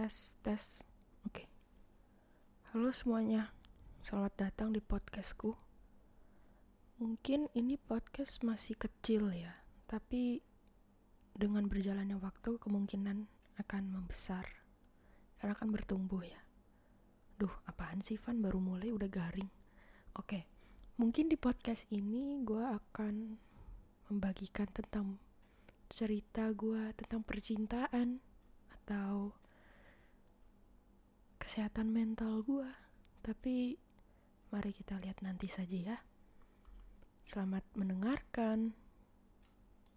tes tes. Oke. Halo semuanya. Selamat datang di podcastku. Mungkin ini podcast masih kecil ya tapi dengan berjalannya waktu kemungkinan akan membesar. Karena akan bertumbuh ya. Duh apaan sih Van? Baru mulai udah garing. Oke. Mungkin di podcast ini gue akan membagikan tentang cerita gue tentang percintaan atau kesehatan mental gue. Tapi mari kita lihat nanti saja ya. Selamat mendengarkan.